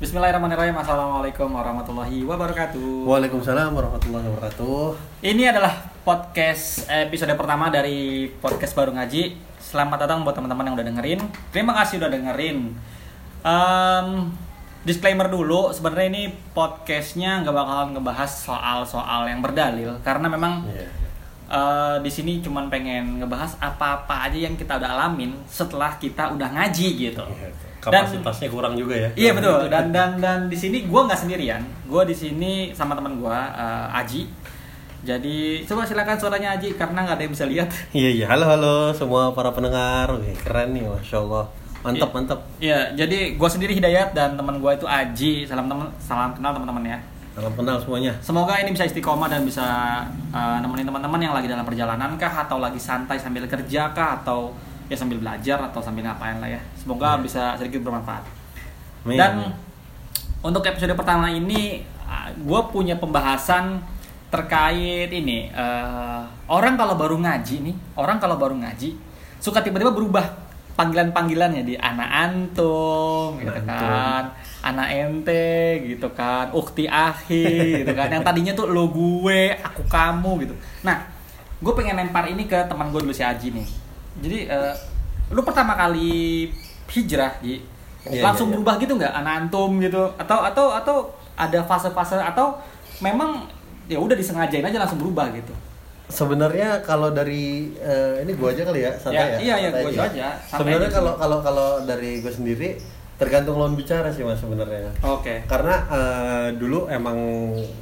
Bismillahirrahmanirrahim. Assalamualaikum warahmatullahi wabarakatuh. Waalaikumsalam warahmatullahi wabarakatuh. Ini adalah podcast episode pertama dari podcast baru ngaji. Selamat datang buat teman-teman yang udah dengerin. Terima kasih udah dengerin. Em, Disclaimer dulu sebenarnya ini podcastnya nggak bakalan ngebahas soal-soal yang berdalil. Karena memang Iya. eh, di sini cuman pengen ngebahas apa-apa aja yang kita udah alamin setelah kita udah ngaji gitu Kapasitasnya kurang juga ya. Iya betul. Dan dan dan di sini gue nggak sendirian. Gue di sini sama teman gue uh, Aji. Jadi coba silakan suaranya Aji karena nggak ada yang bisa lihat. Iya iya. Halo halo semua para pendengar. Wih, keren nih, masya Allah. Mantap Iya. mantap. Iya. Jadi gue sendiri Hidayat dan teman gue itu Aji. Salam teman, salam kenal teman-teman ya. Salam kenal semuanya. Semoga ini bisa istiqomah dan bisa uh, nemenin teman-teman yang lagi dalam perjalanan kah atau lagi santai sambil kerja kah atau ya sambil belajar atau sambil ngapain lah ya. Semoga Iya. bisa sedikit bermanfaat. Amin. Dan untuk episode pertama ini, gue punya pembahasan terkait ini. eh, orang kalau baru ngaji nih, orang kalau baru ngaji suka tiba-tiba berubah panggilan-panggilannya di anak antum, gitu kan, anak ente, gitu kan, ukti ahi, gitu kan. Yang tadinya tuh lo gue, aku kamu, gitu. Nah, gue pengen lempar ini ke teman gue dulu si Aji nih. Jadi, eh, lu pertama kali hijrah, Ji, Iya, langsung iya, iya. berubah gitu nggak anak antum gitu atau atau atau ada fase-fase atau memang ya udah disengajain aja langsung berubah gitu Sebenarnya kalau dari eh, ini gua aja kali ya, santai ya. iya iya santai gue aja santai Sebenarnya aja kalau kalau kalau dari gue sendiri tergantung lawan bicara sih mas sebenarnya. oke Karena eh, dulu emang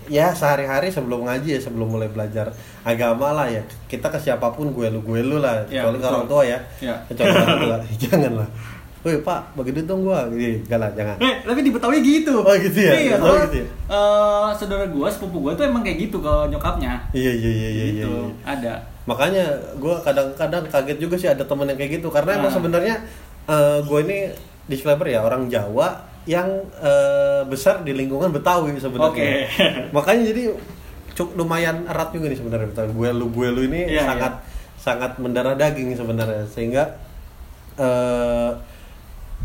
ya sehari-hari sebelum ngaji ya sebelum mulai belajar agama lah ya kita ke siapa pun gue lu gue lu lah Ya, kecuali ke betul. orang tua ya Ya. kecuali ke orang tua jangan lah Woi pak bagi duit dong gua gitu enggak lah jangan Eh, tapi di Betawi gitu. Oh, gitu ya? Iya, Oh, gitu ya? eh, saudara gue, sepupu gue tuh emang kayak gitu ke nyokapnya. iya iya iya iya, iya, gitu, iya. ada. makanya gue kadang-kadang kaget juga sih ada temen yang kayak gitu karena emang Nah. sebenarnya gue ini disclaimer ya orang Jawa yang eh, besar di lingkungan Betawi sebenarnya. Oke. makanya jadi cuk lumayan erat juga nih sebenarnya Betawi. Gue lu gue lu ini Iya, sangat sangat mendarah daging sebenarnya. Sehingga eh,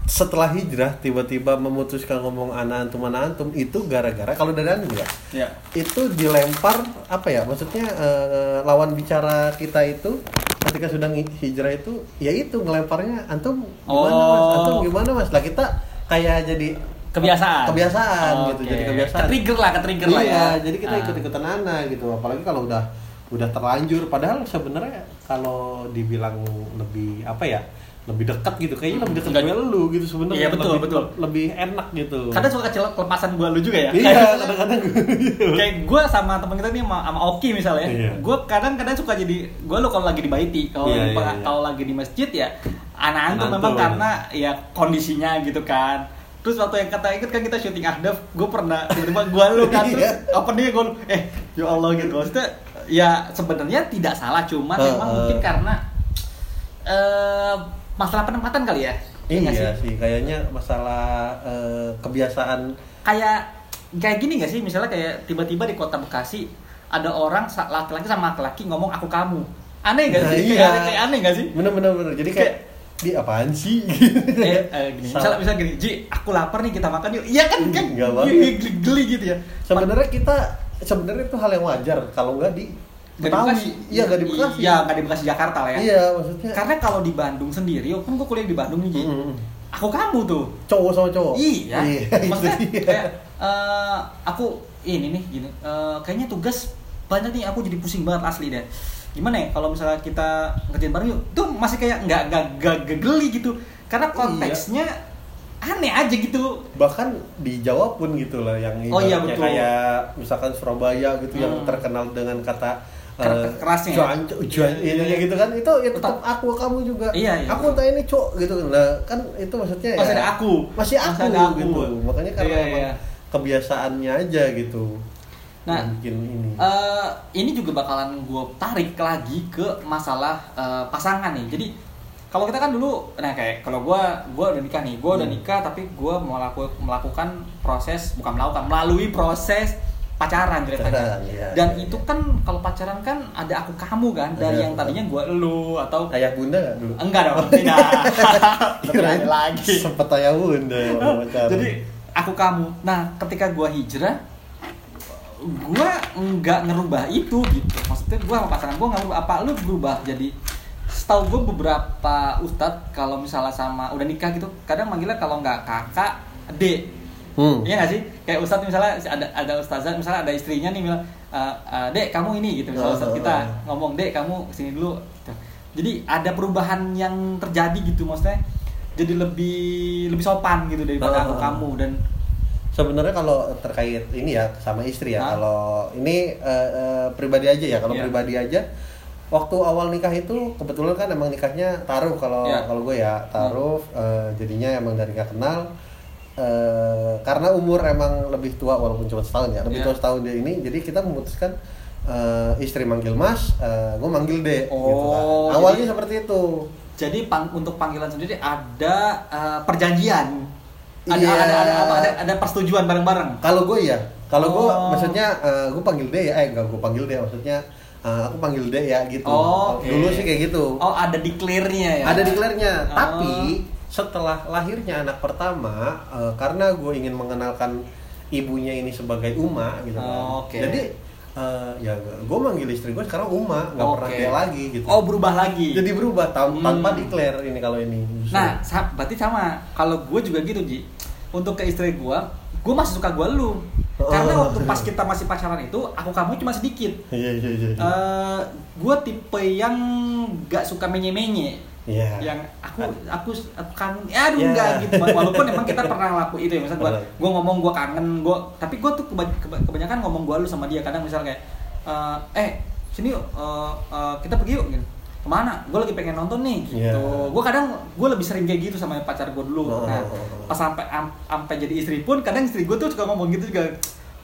setelah hijrah tiba-tiba memutuskan ngomong anak antum anak antum itu gara-gara kalau dari anda Ya. itu dilempar apa ya maksudnya eh, lawan bicara kita itu ketika sudah hijrah itu ya itu ngelemparnya antum gimana mas Oh. antum gimana mas lah kita kayak jadi Kebiasaan. kebiasaan Oke. gitu jadi kebiasaan Ke-trigger lah, ke-trigger lah iya ya. jadi kita Ah. ikut ikutan anak gitu apalagi kalau udah udah terlanjur padahal sebenarnya kalau dibilang lebih apa ya lebih dekat gitu kayaknya lebih dekat gue lu gitu sebenarnya Iya, betul, lebih, betul. lebih enak gitu Kadang suka kecil kelepasan gue lu juga ya. iya kadang-kadang kayak gue sama temen kita nih sama, sama Oki misalnya Iya. gue kadang-kadang suka jadi gue lo kalau lagi di baiti kalau Iya, iya, iya. kalau lagi di masjid ya Anak memang karena ya kondisinya gitu kan terus waktu yang kata ikut kan kita syuting ahdaf gue pernah tiba-tiba gue lu kan terus Iya. openingnya gue eh ya Allah gitu maksudnya ya sebenarnya tidak salah cuman Eh, memang eh. mungkin karena eh masalah penempatan kali ya? Nggak Iya sih, kayaknya masalah eh, kebiasaan kayak kayak gini gak sih? Misalnya kayak tiba-tiba di kota Bekasi ada orang laki-laki sama laki-laki ngomong aku kamu. Aneh gak Nah, sih? iya. kayak, kayak aneh gak sih? Bener-bener bener. Jadi kayak di apaan sih? eh, eh, gini. Misalnya misalnya gini Ji aku lapar nih kita makan yuk. Iya kan? Kan? Enggak banget. geli, geli, geli gitu ya. Sebenarnya kita sebenarnya itu hal yang wajar. Kalau nggak di Nggak di Bekasi. Iya, nggak di Bekasi. iya nggak di Bekasi Jakarta lah ya Iya, maksudnya karena kalau di Bandung sendiri kan gue kuliah di Bandung nih Ji Mm-mm. aku kamu tuh cowok sama cowok. Iya, itu maksudnya kayak eh, aku ini nih gini, eh, kayaknya tugas banyak nih aku jadi pusing banget asli deh. Gimana ya kalau misalnya kita ngerjain bareng yuk, tuh masih kayak nggak nggak nggak geli gitu, karena Iya. konteksnya aneh aja gitu. bahkan di Jawa pun gitu lah yang Oh, iya, betul. kayak misalkan Surabaya gitu yang Hmm. terkenal dengan kata Eh, kerasnya ya? cuan cuan Iya, ini iya. gitu kan itu ya tetap aku kamu juga Iya, iya. aku entah ini cok gitu lah kan itu maksudnya Masih ya, ada aku. masih aku, Masih ada aku. gitu makanya karena Iya, emang iya. kebiasaannya aja gitu Nah, yang bikin ini Eh, ini juga bakalan gue tarik lagi ke masalah eh, pasangan nih. Jadi kalau kita kan dulu, nah kayak kalau gue gue udah nikah nih, gue udah Hmm. nikah tapi gue melaku, melakukan proses bukan melakukan melalui proses pacaran ceritanya. Pacaran, iya, Dan iya, itu iya. kan kalau pacaran kan ada aku kamu kan dari Ada yang tadinya gue lu atau ayah bunda nggak dulu enggak dong tidak. Kirain lagi. sempet ayah bunda pacaran. Jadi aku kamu nah ketika gua hijrah gua nggak ngerubah itu gitu maksudnya gua sama pasangan gua nggak ngerubah apa lu berubah jadi setahu gue beberapa ustadz kalau misalnya sama udah nikah gitu kadang manggilnya kalau nggak kakak dek Hmm. Iya gak sih? Kayak ustadz misalnya ada ada ustazah misalnya ada istrinya nih bilang e, e, dek kamu ini gitu misalnya ustadz kita ngomong dek kamu sini dulu gitu. Jadi ada perubahan yang terjadi gitu maksudnya jadi lebih lebih sopan gitu daripada aku Ah. kamu dan Sebenarnya kalau terkait ini ya sama istri ya, Hah? kalau ini eh, eh, pribadi aja ya, kalau Iya. pribadi aja waktu awal nikah itu kebetulan kan emang nikahnya taruh kalau Iya. kalau gue ya taruh eh, jadinya emang dari nggak kenal eh, karena umur emang lebih tua walaupun cuma setahun ya lebih Iya. tua setahun dia ini jadi kita memutuskan eh, istri manggil mas eh, gue manggil dek gitu kan. Oh, awalnya jadi- seperti itu jadi pang, untuk panggilan sendiri ada eh, perjanjian ada, Iya. ada, ada, apa, ada ada persetujuan bareng-bareng Kalau gue ya, kalau gue Oh. maksudnya gue panggil dia ya, eh enggak gue panggil dia maksudnya eh, aku panggil dia ya gitu. Oh, oke. Dulu sih kayak gitu. oh ada declare-nya ya Ada declare-nya, Oh. tapi setelah lahirnya anak pertama eh, karena gue ingin mengenalkan ibunya ini sebagai Uma gitu kan. Oh, oke. Jadi eh, ya gue manggil istri gue sekarang Uma, nggak pernah Oke. dia lagi gitu. oh berubah lagi Jadi berubah Hmm. tanpa declare ini kalau ini. justru. Nah, sa- berarti sama. Kalau gue juga gitu, Ji. Untuk ke istri gue, gue masih suka gue lu. Karena Oh. waktu pas kita masih pacaran itu, aku kamu cuma sedikit. Iya iya iya. iya. Eh, gue tipe yang gak suka menye-menye. Iya. Yang aku aku aku kangen, ya aduh Iya. enggak gitu. Walaupun emang kita pernah ngelakuin itu ya, misalnya gue gue ngomong gue kangen, gue tapi gue tuh keba- keba- kebanyakan ngomong gue lu sama dia. Kadang misalnya kayak eh, eh sini yuk eh, eh, kita pergi yuk gitu. Ke mana? Gue lagi pengen nonton nih gitu. Iya. Gue kadang gue lebih sering kayak gitu sama pacar gue dulu. Oh, Nah, oh, oh. pas sampai am- sampai jadi istri pun kadang istri gue tuh suka ngomong gitu juga.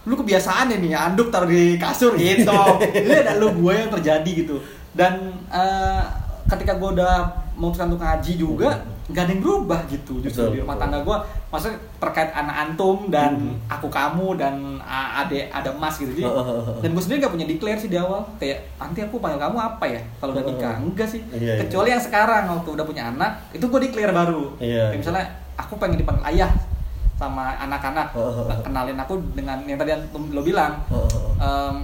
Lu kebiasaan ya nih anduk taruh di kasur gitu. Ini ada lu gue yang terjadi gitu. Dan eh, ketika gue udah memutuskan untuk ngaji juga nggak ada yang berubah gitu justru Betul, di rumah betul. tangga gue maksudnya terkait anak antum dan Hmm. aku kamu dan ade ada emas gitu. Jadi dan gue sendiri nggak punya declare sih di awal. Kayak nanti aku panggil kamu apa ya? Kalau udah nikah enggak sih. Iya, iya. kecuali yang sekarang waktu udah punya anak itu gue declare baru. Iya. Kayak misalnya aku pengen dipanggil ayah sama anak-anak. Kenalin aku dengan yang tadi antum lo bilang. Em,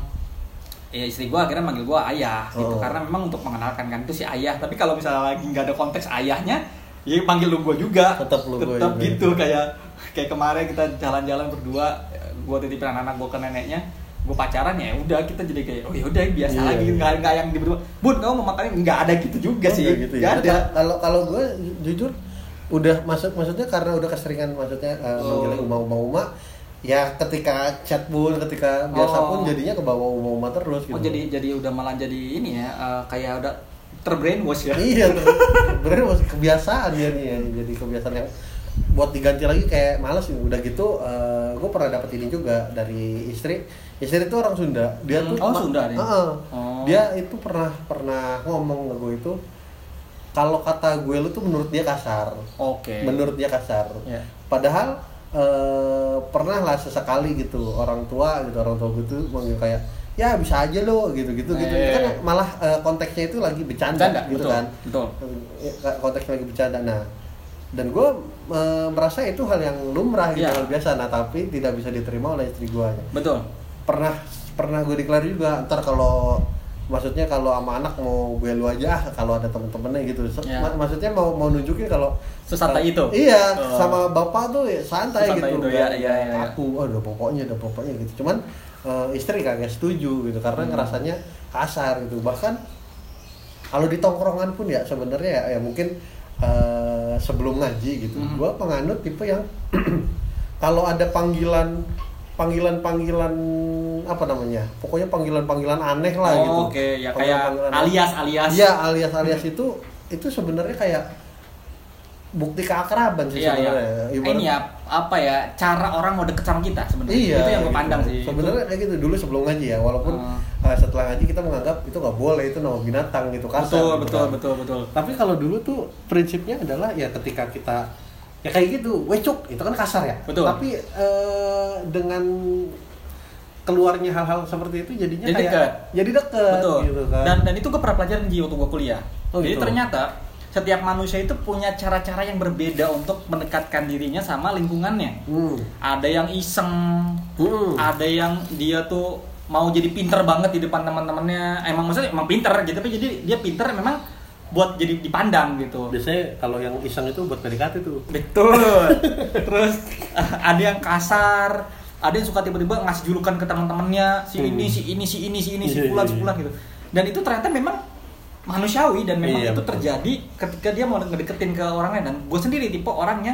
ya istri gue akhirnya manggil gue ayah gitu. Oh. karena memang untuk mengenalkan kan itu si ayah. Tapi kalau misalnya lagi nggak ada konteks ayahnya ya panggil lu gue juga Tetap lu gua tetap juga. gitu kayak kayak kemarin kita jalan-jalan berdua gue titipin anak gue ke neneknya gue pacaran ya udah kita jadi kayak oh ya udah biasa Iya, lagi iya. nggak nggak yang di berdua bun kamu mau makan ini?" nggak ada gitu juga sih gitu nggak ya. ada Kalau kalau gue jujur udah maksud maksudnya karena udah keseringan maksudnya uh, Oh. manggilnya uma uma uma ya ketika chat pun ketika biasa Oh. pun jadinya ke bawah uma uma terus gitu. oh jadi jadi udah malah jadi ini ya eh, kayak udah terbrainwash ya iya masih kebiasaan ya nih ya. jadi kebiasaan yang buat diganti lagi kayak males nih udah gitu gue pernah dapet ini juga dari istri istri itu orang Sunda dia Hmm, tuh oh, Sunda dia? Heeh. Oh. dia itu pernah pernah ngomong ke gue itu kalau kata gue lu tuh menurut dia kasar oke menurut dia kasar Ya. padahal eh, pernah lah sesekali gitu orang tua gitu orang tua gue tuh manggil kayak ya bisa aja lo gitu gitu gitu Eh. Itu kan malah eh, konteksnya itu lagi bercanda, Bercanda, gitu betul, kan betul. Ya, konteksnya lagi bercanda nah dan gue eh, merasa itu hal yang lumrah gitu Iya. hal biasa nah tapi tidak bisa diterima oleh istri gue betul pernah pernah gue declare juga ntar kalau maksudnya kalau sama anak mau gue lu aja ah, kalau ada temen-temennya gitu So- Ya. mak- maksudnya mau mau nunjukin kalau Sesantai itu? iya Oh. sama bapak tuh ya santai, gitu itu, ya, iya, iya, iya. aku oh, udah pokoknya udah pokoknya gitu cuman eh, istri kagak setuju gitu karena Hmm. ngerasanya kasar gitu bahkan kalau di tongkrongan pun ya sebenarnya ya, ya mungkin eh, sebelum ngaji gitu Hmm. gua penganut tipe yang kalau ada panggilan panggilan panggilan apa namanya pokoknya panggilan panggilan aneh lah Oh, gitu oke, ya kayak aneh. alias, alias. iya alias alias itu itu sebenarnya kayak bukti keakraban sih Iya, iya. sebenarnya Ibarat- Ini ya apa ya cara orang mau deket sama kita sebenarnya. Iya, itu yang gue gitu. pandang sih. Sebenarnya kayak gitu dulu sebelum ngaji ya, walaupun uh, setelah ngaji kita menganggap itu nggak boleh, itu nama binatang gitu Itu- kasar. betul, gitu betul, kan. betul, betul. Tapi kalau dulu tuh prinsipnya adalah ya ketika kita ya kayak gitu, wecuk itu kan kasar ya. Betul. Tapi eh, dengan keluarnya hal-hal seperti itu jadinya Jadi kayak dekat. jadi deket Betul. gitu kan. Dan dan itu gue pernah pelajaran di waktu gue kuliah. Oh, Jadi gitu. ternyata setiap manusia itu punya cara-cara yang berbeda untuk mendekatkan dirinya sama lingkungannya Hmm. ada yang iseng Hmm. ada yang dia tuh mau jadi pinter banget di depan teman-temannya emang maksudnya emang pinter gitu tapi jadi dia pinter memang buat jadi dipandang gitu Biasanya kalau yang iseng itu buat PDKT tuh. betul terus eh, ada yang kasar ada yang suka tiba-tiba ngasih julukan ke teman-temannya si Hmm. ini si ini si ini si ini si pulan iya, si iya. pulan gitu dan itu ternyata memang manusiawi dan memang Iya, itu betul. terjadi ketika dia mau ngedeketin ke orang lain dan gue sendiri tipe orangnya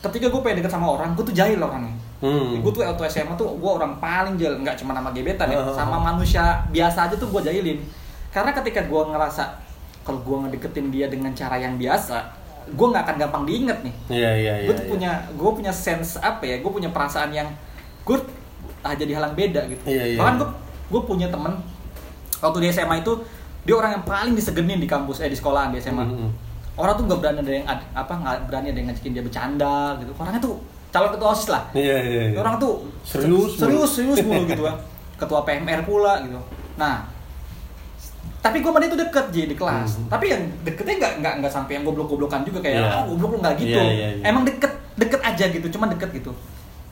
ketika gue pengen deket sama orang gue tuh jahil orangnya Hmm. gue tuh waktu SMA tuh gue orang paling jahil nggak cuma nama gebetan ya Ah. sama manusia biasa aja tuh gue jahilin karena ketika gue ngerasa kalau gue ngedeketin dia dengan cara yang biasa gue nggak akan gampang diinget nih Iya iya iya. gue tuh iya. punya gue punya sense apa ya gue punya perasaan yang gue ah, jadi halang beda gitu Iya, iya. bahkan gue gue punya temen waktu di SMA itu dia orang yang paling disegenin di kampus eh di sekolahan di SMA Hmm, hmm. orang tuh nggak berani ada yang apa nggak berani ada yang ngajakin dia bercanda gitu orangnya tuh calon ketua osis lah Iya iya. iya. orang tuh Serius serius mulu. serius mulu gitu kan ketua PMR pula gitu nah tapi gue sama dia tuh deket jadi di kelas Hmm. tapi yang deketnya nggak nggak nggak sampai yang goblok-goblokan juga kayak Iya. ah goblok lu nggak gitu Iya, iya, iya. emang deket deket aja gitu cuman deket gitu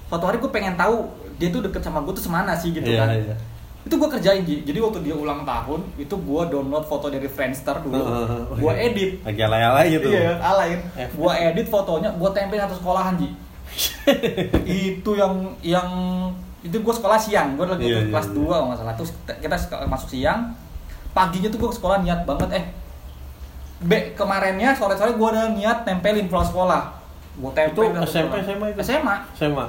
suatu hari gue pengen tahu dia tuh deket sama gue tuh semana sih gitu Iya, kan iya. Itu gue kerjain Ji. jadi waktu dia ulang tahun itu gue download foto dari Friendster dulu Oh, gue iya. edit Lagi alay-alay gitu. Iya, alain. F. Gua edit fotonya, gua tempelin satu sekolahan, Ji. itu yang yang itu gua sekolah siang, gua lagi tuh iya, kelas iya. 2 kalau nggak salah. Terus kita- masuk siang. Paginya tuh gua ke sekolah niat banget eh B kemarinnya sore-sore gua udah niat tempelin pulang sekolah. Gua tempelin Itu SMP. SMA itu? SMA. SMA.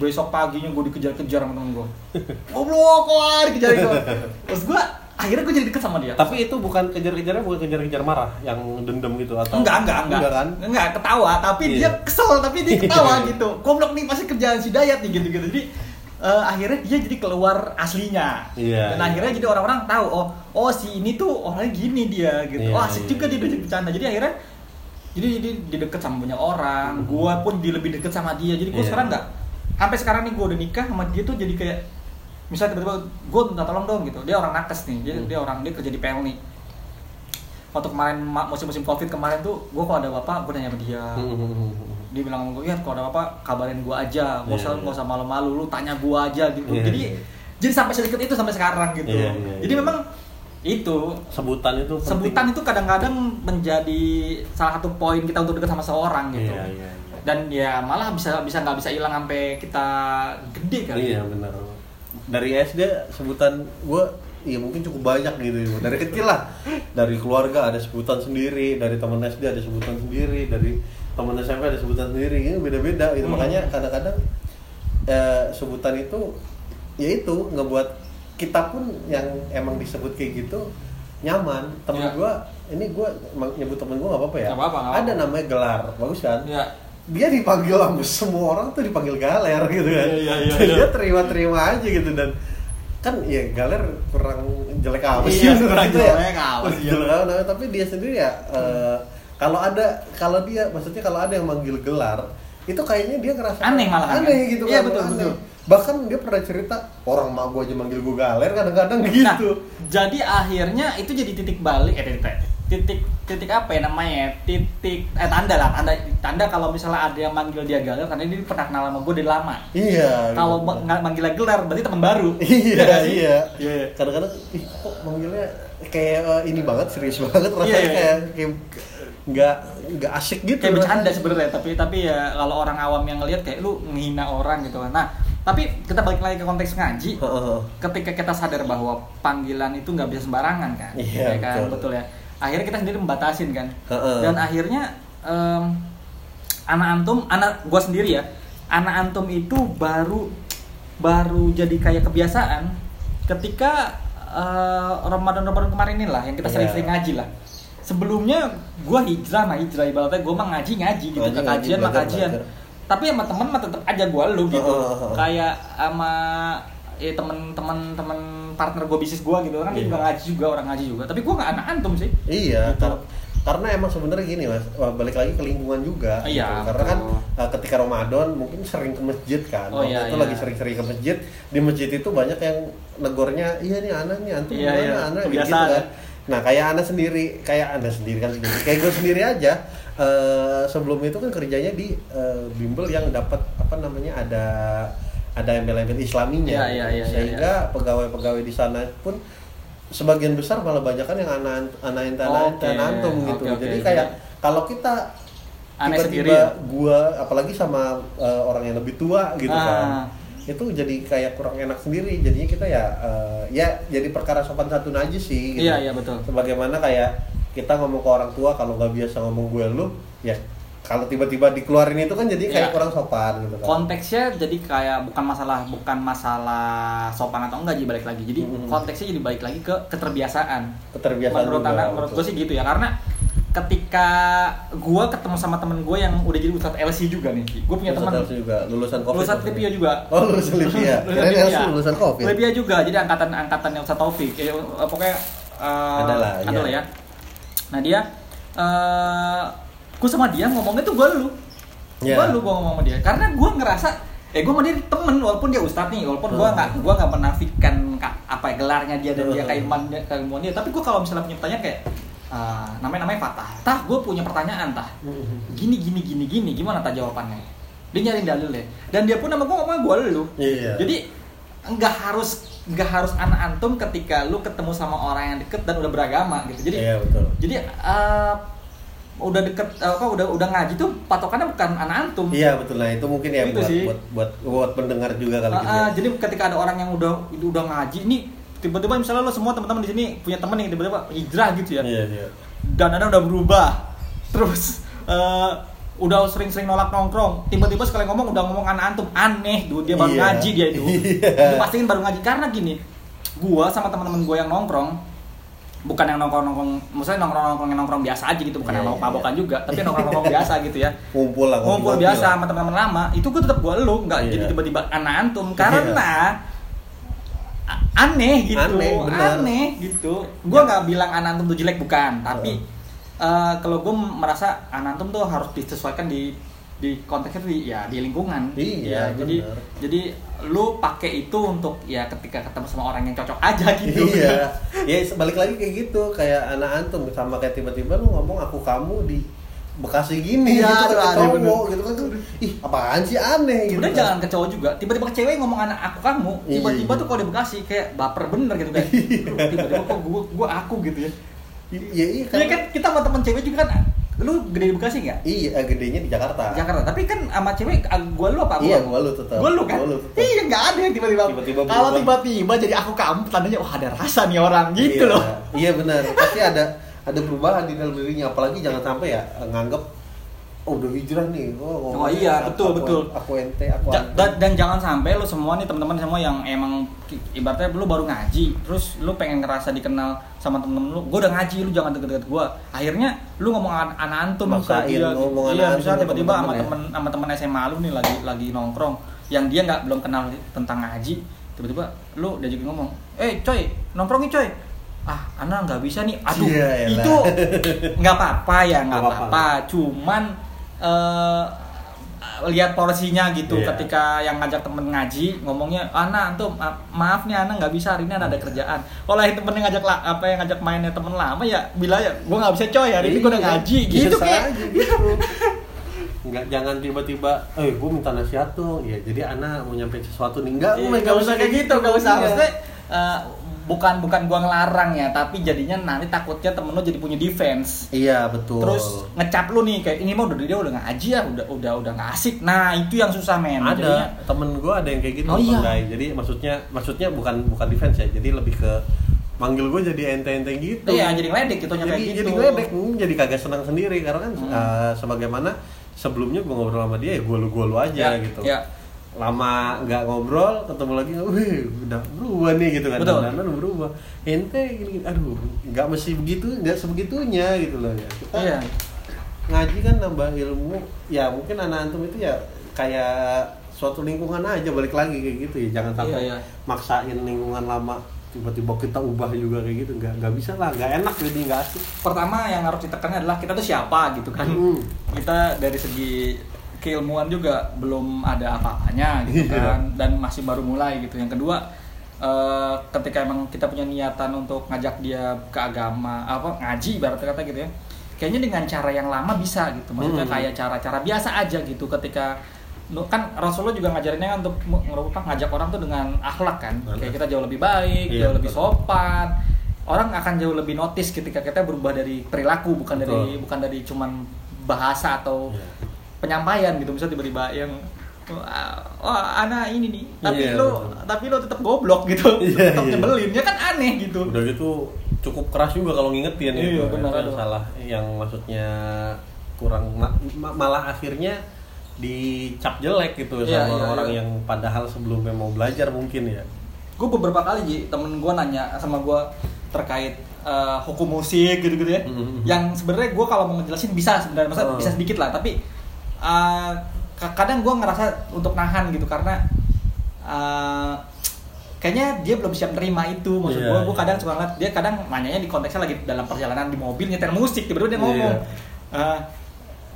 Besok paginya gua dikejar-kejar sama temen gua. Goblok, kok dikejar gua. Terus gua akhirnya gua jadi deket sama dia. Tapi itu bukan kejar-kejarnya bukan kejar-kejar marah, yang dendam gitu atau Enggak, enggak, enggak. Enggak kan? Enggak, ketawa, tapi Iya. dia kesel, tapi dia ketawa gitu. Goblok nih pasti kerjaan si Dayat nih gitu-gitu. Jadi eh, akhirnya dia jadi keluar aslinya. Iya, Dan iya. akhirnya jadi orang-orang tahu, oh, oh si ini tuh orangnya gini dia gitu. Iya, oh, asik iya. juga dia diajak bercanda. Jadi akhirnya jadi jadi dia deket sama banyak orang. Gua pun di lebih deket sama dia. Jadi gua Iya. sekarang enggak sampai sekarang nih gua udah nikah sama dia tuh jadi kayak misalnya tiba-tiba gue minta tolong dong gitu dia orang nakes nih dia, Hmm. dia orang dia kerja di Pelni waktu kemarin ma- musim-musim covid kemarin tuh gue kalau ada apa gue nanya sama dia Hmm. dia bilang sama gue ya kalau ada apa kabarin gue aja nggak Iya, usah nggak usah malu-malu lu tanya gue aja gitu Iya, jadi iya. jadi sampai sedekat itu sampai sekarang gitu Iya, iya, jadi iya. memang itu Sebutan itu penting. sebutan itu kadang-kadang menjadi salah satu poin kita untuk dekat sama seorang gitu Iya, iya, iya. dan ya malah bisa bisa nggak bisa hilang sampai kita gede kali Iya benar. Dari SD sebutan gue Iya mungkin cukup banyak gitu dari kecil lah dari keluarga ada sebutan sendiri dari teman SD ada sebutan sendiri dari teman SMP ada sebutan sendiri ini beda-beda gitu Hmm. makanya kadang-kadang eh, sebutan itu ya itu ngebuat kita pun yang emang disebut kayak gitu nyaman temen Ya. gua ini gua emang nyebut temen gua nggak apa-apa ya Nggak apa-apa, nggak ada apa-apa. namanya gelar bagus kan ya dia dipanggil sama semua orang tuh dipanggil galer gitu kan Iya, iya, iya, dia iya. terima-terima aja gitu dan kan ya galer kurang jelek apa sih Iya, kurang gue ya? jelek apa sih, Jelek apa, tapi dia sendiri ya eh, kalau ada kalau dia maksudnya kalau ada yang manggil gelar itu kayaknya dia ngerasa Aneh malahan, aneh kan? gitu Iya, kan, betul, aneh. betul. Bahkan dia pernah cerita orang mak gua aja manggil gua galer kadang-kadang Nah, gitu jadi akhirnya itu jadi titik balik eh titik titik titik apa ya namanya? Titik eh tanda lah, tanda tanda kalau misalnya ada yang manggil dia galer karena dia pernah kenal sama gue dari lama. iya Kalau ma- manggilnya gelar berarti teman baru. iya sih? iya Iya. kadang-kadang ih kok manggilnya kayak eh, ini banget serius banget rasanya Iya, iya. kayak kayak nggak nggak asik gitu Kayak bercanda sebenarnya, tapi tapi ya kalau orang awam yang ngelihat kayak lu menghina orang gitu. Nah, tapi kita balik lagi ke konteks ngaji. Heeh. ketika kita sadar bahwa panggilan itu nggak bisa sembarangan kan, Iya, ya kan betul. betul. ya. Akhirnya kita sendiri membatasin kan, Heeh. dan akhirnya em, anak antum, anak gua sendiri ya, anak antum itu baru baru jadi kayak kebiasaan ketika eh, Ramadan Ramadan kemarin inilah yang kita Iya. sering-sering ngaji lah. Sebelumnya gua hijrah mah hijrah ibaratnya gua mah ngaji ngaji gitu, Ngaji, kajian mah kajian. belajar. Tapi sama temen mah tetap aja gua lu gitu. Heeh, heeh. Kayak sama ya temen-temen temen partner gue bisnis gue gitu kan Iya. juga ngaji juga orang ngaji juga tapi gue nggak anak antum sih Iya, Gitu. kar- karena emang sebenarnya gini mas, balik lagi ke lingkungan juga. Iya, gitu. Karena kan betul. uh, ketika Ramadan mungkin sering ke masjid kan. Oh, Waktu iya, itu iya. lagi sering-sering ke masjid. Di masjid itu banyak yang negornya, iya nih anak nih antum Iya, gimana iya. anak gitu kan. Nah kayak anda sendiri, kayak anda sendiri kan sendiri, kayak gue sendiri aja. Eh, sebelum itu kan kerjanya di eh, bimbel yang dapat apa namanya ada ada embel-embel Islaminya, Iya, iya, iya, iya, sehingga pegawai-pegawai di sana pun sebagian besar malah banyak kan yang anak anak tanah Oke, antum gitu. oke, oke. Jadi kayak kalau kita tiba-tiba ya? gua apalagi sama eh, orang yang lebih tua gitu Ah. kan itu jadi kayak kurang enak sendiri jadinya kita ya eh, ya jadi perkara sopan santun aja sih gitu. Iya, iya, betul. sebagaimana kayak kita ngomong ke orang tua kalau nggak biasa ngomong gue lu ya kalau tiba-tiba dikeluarin itu kan jadi kayak Iya. kurang sopan gitu kan konteksnya jadi kayak bukan masalah bukan masalah sopan atau enggak jadi balik lagi jadi Mhm. konteksnya jadi balik lagi ke keterbiasaan keterbiasaan menurut juga, anak menurut gue sih gitu ya karena ketika gue ketemu sama temen gue yang udah jadi ustadz LC juga nih gue punya teman juga lulusan covid lulusan. Lipia juga oh lulusan Lipia Lulusan Lipia. LC lulusan covid Lipia juga jadi angkatan angkatannya Ustadz Taufik ya, eh, pokoknya eh, Ada lah, ada iya. lah ya nah dia eh gue sama dia ngomongnya tuh gue lu. Iya. gue lu gue ngomong sama dia. Karena gue ngerasa eh gue sama dia temen walaupun dia ustadz nih walaupun gue Hmm. nggak gue nggak menafikan ka- apa ya, gelarnya dia dan dia Hmm. keilmuan dia keilmuan dia. Tapi gue kalau misalnya punya pertanyaan kayak eh, namanya namanya Fatah. Tah gue punya pertanyaan tah. Gini gini gini gini gimana tah jawabannya? Dia nyari dalil deh dan dia pun sama gue ngomong gue lu. Iya. jadi nggak harus nggak harus anak antum ketika lu ketemu sama orang yang deket dan udah beragama gitu jadi iya betul jadi eh, udah deket apa udah udah ngaji tuh patokannya bukan anak antum Iya betul nah itu mungkin ya Itu buat, sih. buat buat buat pendengar juga kali Ah, gitu ah, ya. jadi ketika ada orang yang udah udah ngaji ini tiba-tiba misalnya lo semua teman-teman di sini punya temen yang tiba-tiba hijrah gitu ya Iya iya. dan anda udah berubah terus eh, udah sering-sering nolak nongkrong tiba-tiba sekali ngomong udah ngomong anak antum aneh tuh dia baru Iya. ngaji dia itu Iya. Dia pastiin baru ngaji karena gini gua sama teman-teman gua yang nongkrong bukan yang nongkrong nongkrong maksudnya nongkrong nongkrong yang nongkrong biasa aja gitu bukan Iya, yang iya, mabok-mabokan iya. juga tapi nongkrong nongkrong biasa gitu ya Ngumpul lah ngumpul ngopi-ngopi biasa lah. sama teman-teman lama itu gue tetap gue lu nggak Iya. jadi tiba-tiba anak antum karena a- aneh gitu Aneh, aneh gitu gue nggak bilang anak antum tuh jelek bukan tapi eh, kalau gue merasa anak antum tuh harus disesuaikan di di konteksnya di ya di lingkungan Iya, Ya, jadi benar. jadi lu pakai itu untuk ya ketika ketemu sama orang yang cocok aja gitu Iya. Ya balik lagi kayak gitu, kayak anak antum sama kayak tiba-tiba lu ngomong aku kamu di Bekasi gini Iya, gitu kan aneh cowok gitu kan ih apaan sih aneh gitu. Udah kan. jangan ke cowok juga, tiba-tiba ke cewek ngomong anak aku kamu, Iya, tiba-tiba iya. tuh kalau di Bekasi kayak baper bener gitu kan. tiba-tiba kok gua gua aku gitu ya. Iya iya Iya kan kita sama temen cewek juga kan lu gede di Bekasi nggak? Iya, eh, gedenya di Jakarta. Jakarta. Tapi kan sama cewek ah, gua lu apa Iya, gua lu tetap. Gua lu kan? Gua lu tetap. Iya nggak ada yang tiba-tiba. Tiba-tiba Kalau tiba-tiba jadi aku kamu tandanya wah ada rasa nih orang gitu Iya, loh. Iya benar. Pasti ada ada perubahan di dalam dirinya apalagi jangan sampai ya nganggep oh udah hijrah nih. Oh, Oh, iya, betul, aku, betul. Aku ente, aku Ja- dan, dan jangan sampai lu semua nih teman-teman semua yang emang ibaratnya lu baru ngaji terus lu pengen ngerasa dikenal sama temen-temen lu gue udah ngaji lu jangan deket-deket gue akhirnya lu ngomong an- anak antum Maksain ke dia. ngomong iya anak bisa antum ke tiba-tiba sama temen-temen ya. temen sama temen SMA lu nih lagi lagi nongkrong yang dia nggak belum kenal tentang ngaji tiba-tiba lu diajakin ngomong eh coy nongkrongin coy ah anak nggak bisa nih aduh Iya, elah. itu nggak apa-apa ya nggak apa-apa cuman eh, lihat porsinya gitu Iya. ketika yang ngajak temen ngaji ngomongnya Ana antum ma- maaf nih Ana nggak bisa hari ini Ana ada kerjaan kalau yang temen yang ngajak apa yang ngajak mainnya temen lama ya bila ya gue nggak bisa coy hari ini gue udah Iya, ngaji gitu kayak gitu. Enggak jangan tiba-tiba, eh gue minta nasihat dong. Ya jadi anak mau nyampe sesuatu nih enggak, Iya, gue nggak usah kayak gitu nggak usah Iya. maksudnya eh, bukan bukan gua ngelarang ya tapi jadinya nanti takutnya temen lo jadi punya defense Iya betul. terus ngecap lu nih kayak ini mah udah dia udah ngaji ya udah udah udah nggak asik nah itu yang susah men ada Jadinya- temen gue ada yang kayak gitu Oh, iya. Pandai. jadi maksudnya maksudnya bukan bukan defense ya jadi lebih ke manggil gue jadi ente-ente gitu Iya, jadi ngeledek gitu jadi kayak gitu. jadi ngeledek jadi kagak senang sendiri karena kan Hmm. eh, sebagaimana sebelumnya gue ngobrol sama dia ya gue lu gue lu aja Ya, gitu ya. Lama nggak ngobrol ketemu lagi wih udah berubah nih gitu kan Betul. Udah berubah ente gini aduh nggak mesti begitu nggak sebegitunya gitu loh ya kita Iya. ngaji kan nambah ilmu ya mungkin anak antum itu ya kayak suatu lingkungan aja balik lagi kayak gitu ya jangan sampai Iya, iya. maksain lingkungan lama tiba-tiba kita ubah juga kayak gitu nggak nggak bisa lah nggak enak jadi nggak asik pertama yang harus ditekannya adalah kita tuh siapa gitu kan Hmm. kita dari segi keilmuan juga belum ada apa-apanya gitu Iya. kan dan masih baru mulai gitu yang kedua eh, ketika emang kita punya niatan untuk ngajak dia ke agama apa ngaji ibarat kata gitu ya kayaknya dengan cara yang lama bisa gitu maksudnya Hmm. kayak cara-cara biasa aja gitu ketika kan Rasulullah juga ngajarinnya kan untuk apa, ngajak orang tuh dengan akhlak kan kayak kita jauh lebih baik Iya, jauh lebih sopan orang akan jauh lebih notice ketika kita berubah dari perilaku bukan dari Betul. bukan dari cuman bahasa atau Iya. Penyampaian gitu misalnya tiba-tiba yang oh anak ini nih tapi Iya, lo betul. tapi lo tetap goblok gitu Iya, tetap iya. nyebelin ya kan aneh gitu udah gitu cukup keras juga kalau ngingetin Iya, gitu. benar, Itu yang salah yang maksudnya kurang ma- ma- malah akhirnya dicap jelek gitu Iya, sama iya, orang-orang iya. yang padahal sebelumnya mau belajar mungkin ya gue beberapa kali ji temen gue nanya sama gue terkait eh, hukum musik gitu-gitu ya Mhm. yang sebenarnya gue kalau mau ngejelasin bisa sebenarnya masa Oh. bisa sedikit lah tapi ka- kadang gue ngerasa untuk nahan gitu karena eh, kayaknya dia belum siap nerima itu maksud Iya, gue gue iya. kadang suka ngeliat dia kadang nanyanya di konteksnya lagi dalam perjalanan di mobil nyetel musik tiba-tiba dia Iya. ngomong eh,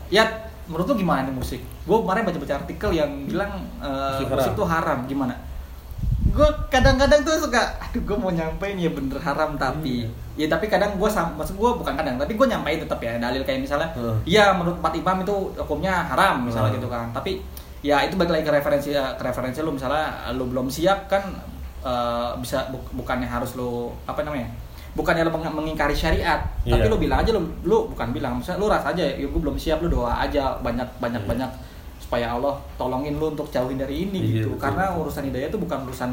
ya menurut lu gimana nih musik gue kemarin baca-baca artikel yang bilang eh, Musik tuh haram gimana gue kadang-kadang tuh suka aduh gue mau nyampein ya bener haram tapi Iya. Ya tapi kadang gue maksud gue bukan kadang tapi gue nyampein tetap ya dalil kayak misalnya Hmm. iya menurut empat imam itu hukumnya haram misalnya Hmm. gitu kan tapi ya itu balik lagi ke referensi ke referensi lu misalnya lu belum siap kan eh, bisa bu- bukannya harus lu apa namanya bukannya lu meng- mengingkari syariat tapi Iya. lu bilang aja lu lu bukan bilang misalnya lu rasa aja ya gue belum siap lu doa aja banyak banyak Iya. banyak supaya Allah tolongin lu untuk jauhin dari ini Iya, gitu betul. karena urusan hidayah itu bukan urusan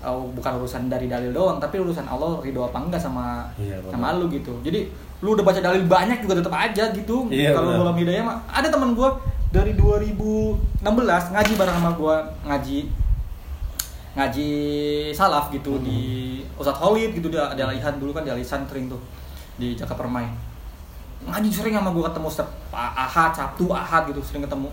uh, bukan urusan dari dalil doang tapi urusan Allah ridho apa enggak sama Iya, sama lu gitu. Jadi lu udah baca dalil banyak juga tetap aja gitu. Iya, kalau dalam hidayah mah ada teman gua dari 2016 ngaji bareng sama gua ngaji ngaji salaf gitu Hmm. di Ustadz Khalid gitu dia ada alihan dulu kan di alisan sering tuh di Jakarta Permai ngaji sering sama gua ketemu setiap ahad sabtu ahad gitu sering ketemu.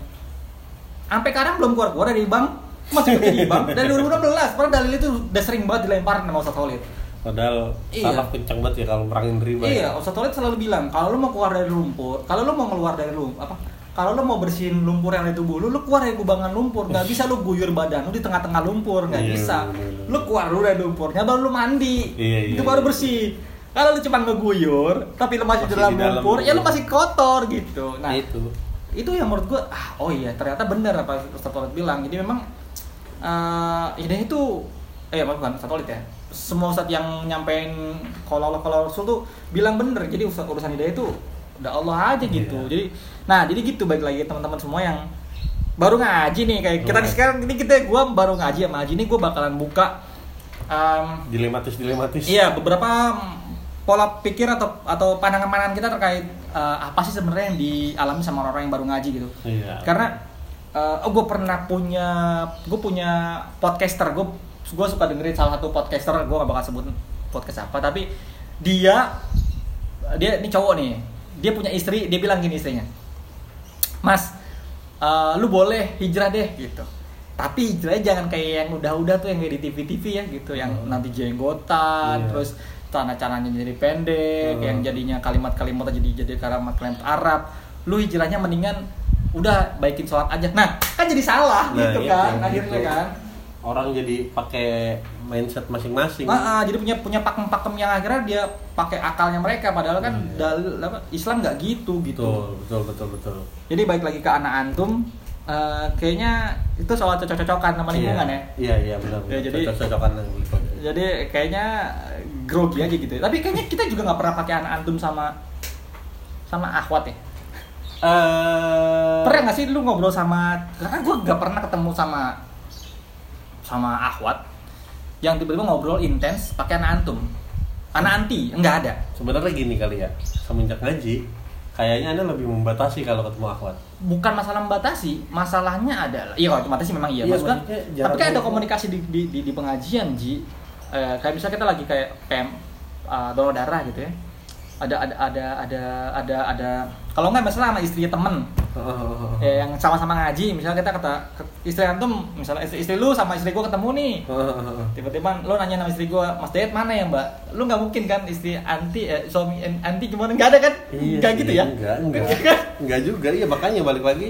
Sampai sekarang belum keluar keluar dari bank masih di bank dari 2016 padahal dalil itu udah sering banget dilempar sama Ustadz Khalid padahal Iya. salah kencang banget ya kalau merangin riba Iya, ya. Ustadz Khalid selalu bilang kalau lu mau keluar dari lumpur, kalau lu mau keluar dari lumpur, apa? Kalau lu mau bersihin lumpur yang ada di tubuh lu, lu keluar dari kubangan lumpur. Nggak bisa lu guyur badan lu di tengah-tengah lumpur, nggak Iya, bisa. bener-bener. Lu keluar dulu dari lumpurnya, baru lu mandi. Iya, iya, Itu baru iya. bersih. Kalau lu cuma ngeguyur, tapi lu masih, Masih dalam di dalam lumpur, ya lu masih kotor gitu. Nah, itu itu yang menurut gua ah oh iya ternyata benar apa Ustadz Khalid bilang jadi memang eh hidayah itu eh bukan Ustadz Khalid ya semua Ustadz yang nyampein kalau Allah kalau Rasul tuh bilang bener jadi urusan urusan hidayah itu udah Allah aja gitu Iya. jadi nah jadi gitu baik lagi teman-teman semua yang baru ngaji nih kayak kita nih Baru. sekarang ini kita gua baru ngaji sama Haji ini gua bakalan buka em, dilematis dilematis Iya, beberapa pola pikir atau atau pandangan-pandangan kita terkait eh, apa sih sebenarnya yang dialami sama orang-orang yang baru ngaji gitu. Iya. Karena eh, oh gue pernah punya gue punya podcaster, gue gue suka dengerin salah satu podcaster, gue gak bakal sebut podcast apa, tapi dia dia ini cowok nih, dia punya istri, dia bilang gini istrinya, Mas, eh, lu boleh hijrah deh gitu. Tapi hijrahnya jangan kayak yang udah-udah tuh yang kayak di TV-TV ya gitu, yang Hmm. nanti jenggotan, Iya. terus celana-celananya jadi pendek, Hmm. yang jadinya kalimat-kalimatnya jadi jadi kalimat-kalimat Arab. Lu hijrahnya mendingan udah baikin sholat aja. Nah, kan jadi salah Nah, gitu itu, kan, gitu. akhirnya kan. orang jadi pakai mindset masing-masing Nah, ah, jadi punya punya pakem-pakem yang akhirnya dia pakai akalnya mereka padahal kan Iya. dalil apa Islam nggak gitu gitu. betul betul betul betul Jadi baik lagi ke anak antum eh, kayaknya itu soal cocok-cocokan sama lingkungan ya. iya iya benar Ya, jadi- cocok-cocokan gitu. Jadi kayaknya grogi aja gitu. ya. Tapi kayaknya kita juga nggak pernah pakai anak antum sama sama akhwat ya. Eh Pernah nggak sih lu ngobrol sama karena gue nggak pernah ketemu sama sama akhwat yang tiba-tiba ngobrol intens pakai anak antum. Anak anti nggak ada. sebenarnya gini kali ya semenjak ngaji kayaknya anda lebih membatasi kalau ketemu akhwat bukan masalah membatasi, masalahnya adalah iya kalau membatasi memang iya, Iya, maksudnya, maksudnya tapi kan ada komunikasi di, di, di, di pengajian ji, Eh, kayak misalnya kita lagi kayak PM uh, donor darah gitu ya, ada ada ada ada ada ada kalau nggak masalah sama istrinya temen ya, yang sama-sama ngaji, misalnya kita kata istri antum, misalnya istri, istri lu sama istri gua ketemu nih, tiba-tiba lo nanya sama istri gua, Mas Dayat mana ya mbak? Lu nggak mungkin kan istri anti eh, suami anti gimana? Nggak ada kan? Iya Nggak gitu ya? Enggak, enggak. Iya kan? enggak juga. Iya, makanya balik lagi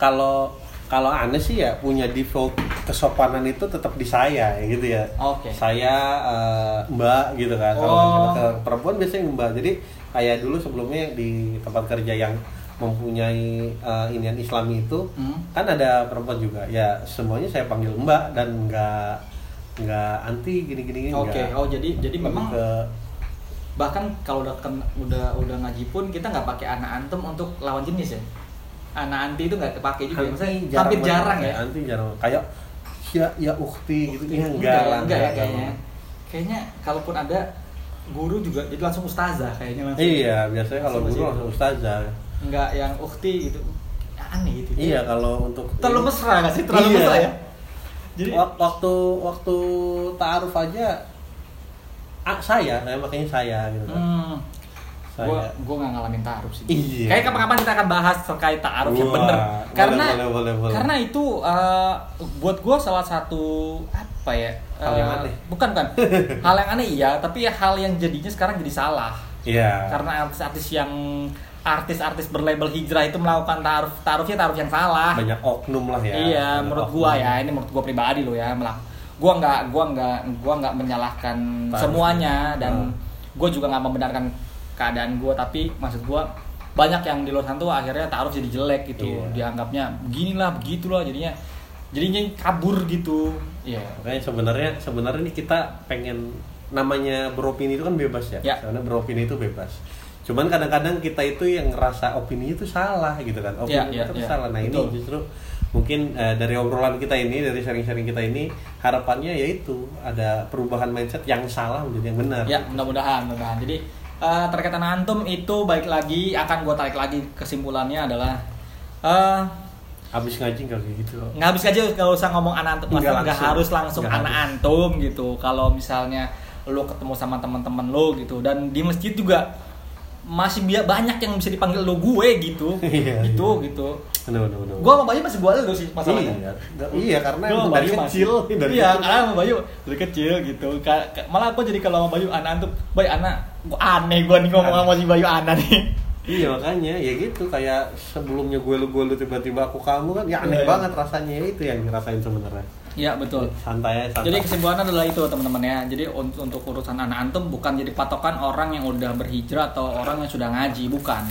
kalau kalau aneh sih ya punya default kesopanan itu tetap di saya ya gitu ya. Oke. Saya eh, Mbak gitu kan. Kalau Oh. ke perempuan biasanya Mbak. Jadi kayak dulu sebelumnya di tempat kerja yang mempunyai eh, inian Islami itu Hmm. kan ada perempuan juga. Ya semuanya saya panggil Mbak dan nggak nggak anti gini-gini Oke, nggak. oh jadi jadi memang ke bahkan kalau udah ken- udah udah ngaji pun kita nggak pakai anak antum untuk lawan jenis ya. Anak anti itu nggak kepake juga. Maksudnya anti hampir banget jarang ya. Anti jarang. Kayak ya ya ukti gitu. Ya enggak, enggak enggak ya kayaknya. Kayaknya kalaupun ada guru juga jadi langsung ustazah kayaknya langsung. Iya, biasanya kalau guru langsung ustazah. Enggak yang ukti gitu. Aneh gitu. Iya, kalau untuk Terlalu mesra nggak sih? Terlalu Iya. mesra ya. Jadi Wak- waktu waktu taaruf aja ah, saya, saya makanya saya gitu kan. hmm, Gua gua nggak ngalamin taaruf sih. Iya. Kayak kapan-kapan kita akan bahas terkait taaruf yang bener. boleh, Karena boleh, boleh, boleh. karena itu eh, buat gua salah satu apa ya? Hal yang eh, aneh. Bukan kan? hal yang aneh iya, tapi ya hal yang jadinya sekarang jadi salah. Iya. Karena artis-artis yang artis-artis berlabel hijrah itu melakukan taaruf taarufnya taaruf yang salah. banyak oknum lah ya. Iya, Banyak menurut oknum. gua ya, ini menurut gua pribadi loh ya, melak. Gua nggak, gua nggak, gua nggak menyalahkan Taaruf. semuanya dan Hmm. gua juga nggak membenarkan keadaan gua, tapi maksud gua banyak yang di luar sana tuh akhirnya taruh jadi jelek gitu, Iya. dianggapnya beginilah, begitulah, jadinya, jadinya kabur gitu. Iya. Makanya sebenarnya sebenarnya ini kita pengen namanya beropini itu kan bebas ya. Ya. Karena beropini itu bebas. Cuman kadang-kadang kita itu yang ngerasa opini itu salah gitu kan. Opini Ya, ya, itu ya. salah. Nah, Betul. ini justru mungkin eh, dari obrolan kita ini, dari sharing-sharing kita ini harapannya yaitu ada perubahan mindset yang salah menjadi yang benar. Ya, mudah-mudahan, mudah-mudahan. Jadi eh, terkait anak antum itu baik lagi akan gua tarik lagi kesimpulannya adalah eh Habis ngaji nggak kayak gitu. nggak habis aja kalau usah ngomong anak antum Nggak nggak nggak langsung. harus langsung Nggak anak harus. antum gitu kalau misalnya lo ketemu sama teman-teman lo gitu dan di masjid juga masih banyak yang bisa dipanggil lo gue gitu Iya, gitu iya. gitu Benar, benar, benar. gue sama Bayu masih gue lo sih masalahnya Iya, iya karena Gua sama dari Bayu kecil, masih- dari iya kecil. karena sama Bayu dari kecil gitu malah aku jadi kalau sama Bayu anak antum Bayu anak aneh gue nih ngomong sama si Bayu anak nih Iya makanya ya gitu kayak sebelumnya gue lu gue lu tiba-tiba aku kamu kan ya aneh Iya. banget rasanya ya itu yang dirasain sebenarnya. Iya betul Santai aja. santai. Jadi kesimpulannya adalah itu teman-teman ya. Jadi untuk, untuk urusan anak antum bukan jadi patokan orang yang udah berhijrah atau orang yang sudah ngaji, bukan.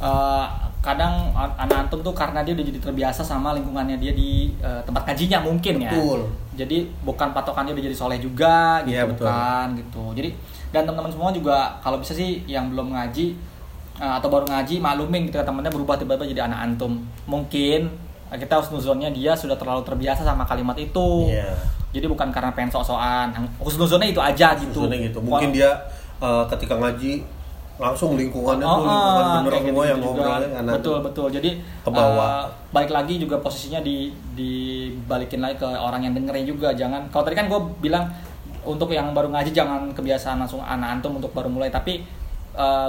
Eh, kadang anak antum tuh karena dia udah jadi terbiasa sama lingkungannya dia di eh, tempat ngajinya mungkin ya. Betul. Jadi bukan patokannya udah jadi soleh juga gitu Iya, betul. bukan gitu. Jadi dan teman-teman semua juga kalau bisa sih yang belum ngaji eh, atau baru ngaji maklumin ketika temannya berubah tiba-tiba jadi anak antum. Mungkin eh, kita harus nuzonnya dia sudah terlalu terbiasa sama kalimat itu. Iya. Jadi bukan karena pengen sok-sokan. Husnuzonnya itu aja gitu. Gitu. Mungkin dia eh, ketika ngaji langsung lingkungannya Oh, tuh lingkungan oh, bener kayak semua gitu yang juga. ngobrolnya anak betul betul jadi Ke bawah. eh, balik lagi juga posisinya di dibalikin lagi ke orang yang dengerin juga jangan kalau tadi kan gue bilang untuk yang baru ngaji jangan kebiasaan langsung anak antum untuk baru mulai tapi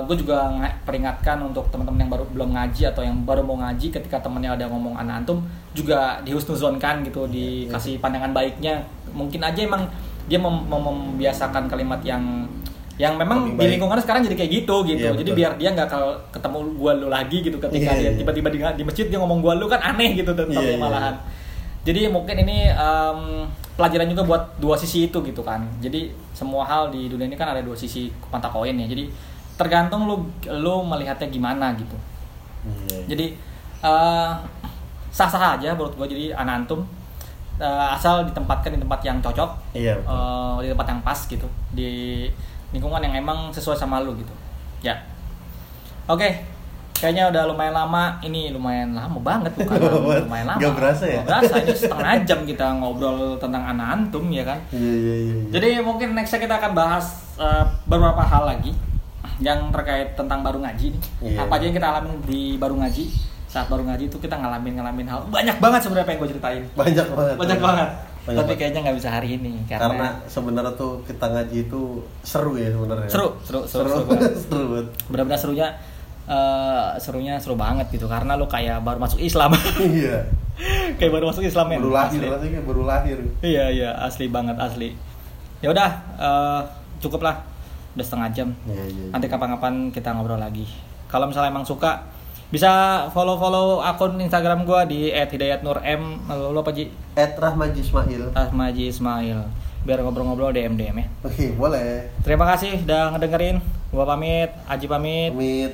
gue juga nga- peringatkan untuk teman-teman yang baru belum ngaji atau yang baru mau ngaji ketika temennya ada ngomong anak antum juga dihusnuzonkan gitu Iya, dikasih pandangan baiknya mungkin aja emang dia mem- mem- membiasakan kalimat yang yang memang di lingkungan sekarang jadi kayak gitu gitu Iya, jadi betul. biar dia nggak kalau ketemu gua lu lagi gitu ketika Iya, dia iya. tiba-tiba di, di masjid dia ngomong gua lu kan aneh gitu tetap Iya, iya. malahan jadi mungkin ini em, pelajaran juga buat dua sisi itu gitu kan. Jadi semua hal di dunia ini kan ada dua sisi mata koin ya. Jadi tergantung lu lu melihatnya gimana gitu. Iya. jadi eh, sah-sah aja menurut gua. Jadi anak antum eh, asal ditempatkan di tempat yang cocok Iya. betul. eh, di tempat yang pas gitu. Di lingkungan yang emang sesuai sama lu gitu. Ya. Oke kayaknya udah lumayan lama ini lumayan lama banget bukan lumayan lama Nggak berasa ya? Nggak berasa ini setengah jam kita ngobrol tentang anak antum ya kan Iya iya iya. iya. jadi mungkin nextnya kita akan bahas eh, beberapa hal lagi yang terkait tentang baru ngaji nih. Iya. Apa aja yang kita alami di baru ngaji? Saat baru ngaji itu kita ngalamin ngalamin hal banyak banget sebenarnya pengen gue ceritain. banyak banget. Banyak banget. Banyak Tapi kayaknya nggak bisa hari ini karena, karena, sebenarnya tuh kita ngaji itu seru ya sebenarnya. Seru, seru, seru, seru, seru banget. seru banget. benar-benar serunya eh, serunya seru banget gitu karena lu kayak baru masuk Islam. Iya. kayak baru masuk Islam men. Baru lahir Asli. rasanya baru lahir. Iya iya asli banget asli. Ya udah eh, cukup lah udah setengah jam. Iya iya. Nanti kapan-kapan kita ngobrol lagi. Kalau misalnya emang suka Bisa follow-follow akun Instagram gua di @hidayatnurm. Lalu apa Ji? Ed Rahmaji Ismail Ahmaji Ismail. Biar ngobrol-ngobrol DM DM ya. oke boleh Terima kasih udah ngedengerin. Gua pamit, Aji pamit. pamit